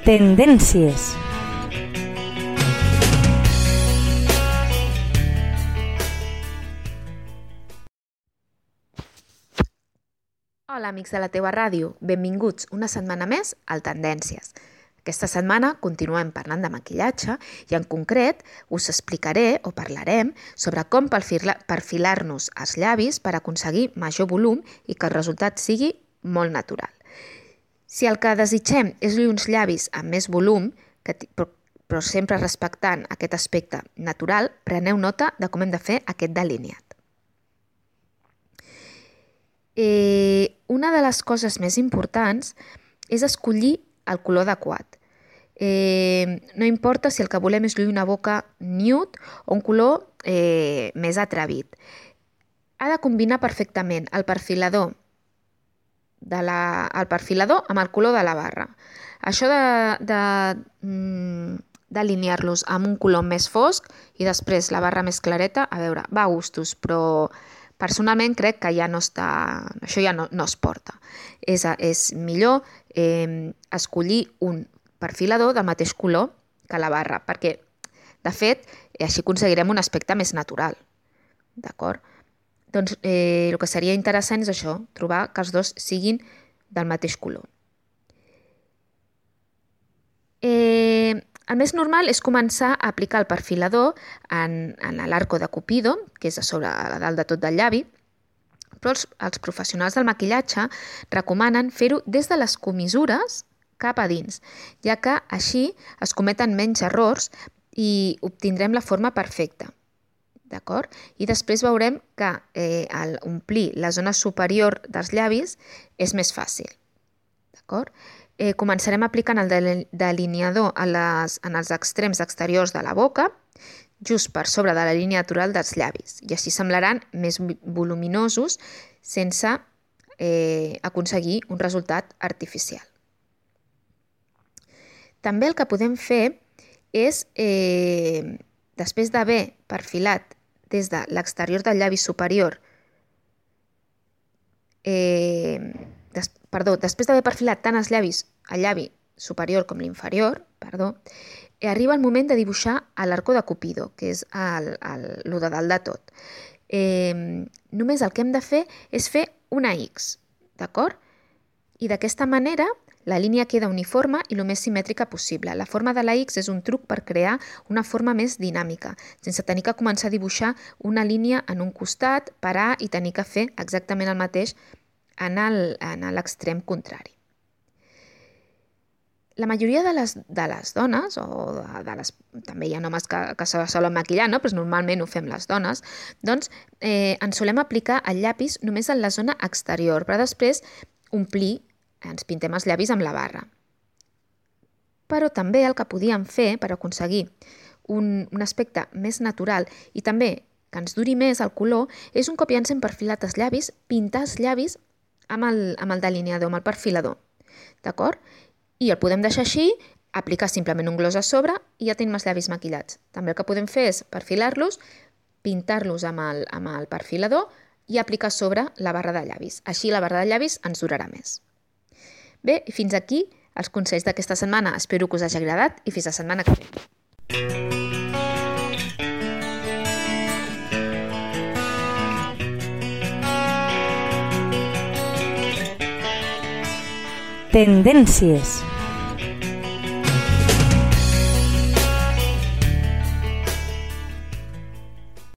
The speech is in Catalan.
Tendències. Hola, amics de la teua ràdio. Benvinguts una setmana més al Tendències. Aquesta setmana continuem parlant de maquillatge i en concret us explicaré o parlarem sobre com perfilar-nos els llavis per aconseguir major volum i que el resultat sigui molt natural. Si el que desitgem és lluir uns llavis amb més volum, que, però, sempre respectant aquest aspecte natural, preneu nota de com hem de fer aquest delineat. Eh, una de les coses més importants és escollir el color adequat. Eh, no importa si el que volem és lluir una boca nude o un color eh, més atrevit. Ha de combinar perfectament el perfilador de la, el perfilador amb el color de la barra. Això de, de, mm, d'alinear-los amb un color més fosc i després la barra més clareta, a veure, va a gustos, però personalment crec que ja no està, això ja no, no es porta. És, és millor eh, escollir un perfilador del mateix color que la barra, perquè, de fet, així aconseguirem un aspecte més natural. D'acord? Doncs eh, el que seria interessant és això, trobar que els dos siguin del mateix color. Eh, el més normal és començar a aplicar el perfilador en, en l'arco de Cupido, que és a sobre a dalt de tot del llavi, però els, els professionals del maquillatge recomanen fer-ho des de les comissures cap a dins, ja que així es cometen menys errors i obtindrem la forma perfecta. D'acord? I després veurem que eh, al omplir la zona superior dels llavis és més fàcil. D'acord? eh, començarem aplicant el delineador a les, en els extrems exteriors de la boca, just per sobre de la línia natural dels llavis, i així semblaran més voluminosos sense eh, aconseguir un resultat artificial. També el que podem fer és, eh, després d'haver perfilat des de l'exterior del llavi superior eh, des, perdó, després d'haver perfilat tant els llavis, el llavi superior com l'inferior, perdó, eh, arriba el moment de dibuixar l'arco de Cupido, que és el, el, el de dalt de tot. Eh, només el que hem de fer és fer una X, d'acord? I d'aquesta manera la línia queda uniforme i el més simètrica possible. La forma de la X és un truc per crear una forma més dinàmica, sense tenir que començar a dibuixar una línia en un costat, parar i tenir que fer exactament el mateix en l'extrem contrari. La majoria de les, de les dones, o de, de les, també hi ha homes que, que se solen maquillar, no? però normalment ho fem les dones, doncs eh, ens solem aplicar el llapis només en la zona exterior, però després omplir, ens pintem els llavis amb la barra. Però també el que podíem fer per aconseguir un, un aspecte més natural i també que ens duri més el color és un cop ja ens hem perfilat els llavis, pintar els llavis amb el, amb el delineador, amb el perfilador. D'acord? I el podem deixar així, aplicar simplement un gloss a sobre i ja tenim els llavis maquillats. També el que podem fer és perfilar-los, pintar-los amb, el, amb el perfilador i aplicar sobre la barra de llavis. Així la barra de llavis ens durarà més. Bé, fins aquí els consells d'aquesta setmana. Espero que us hagi agradat i fins la setmana que ve. Tendències.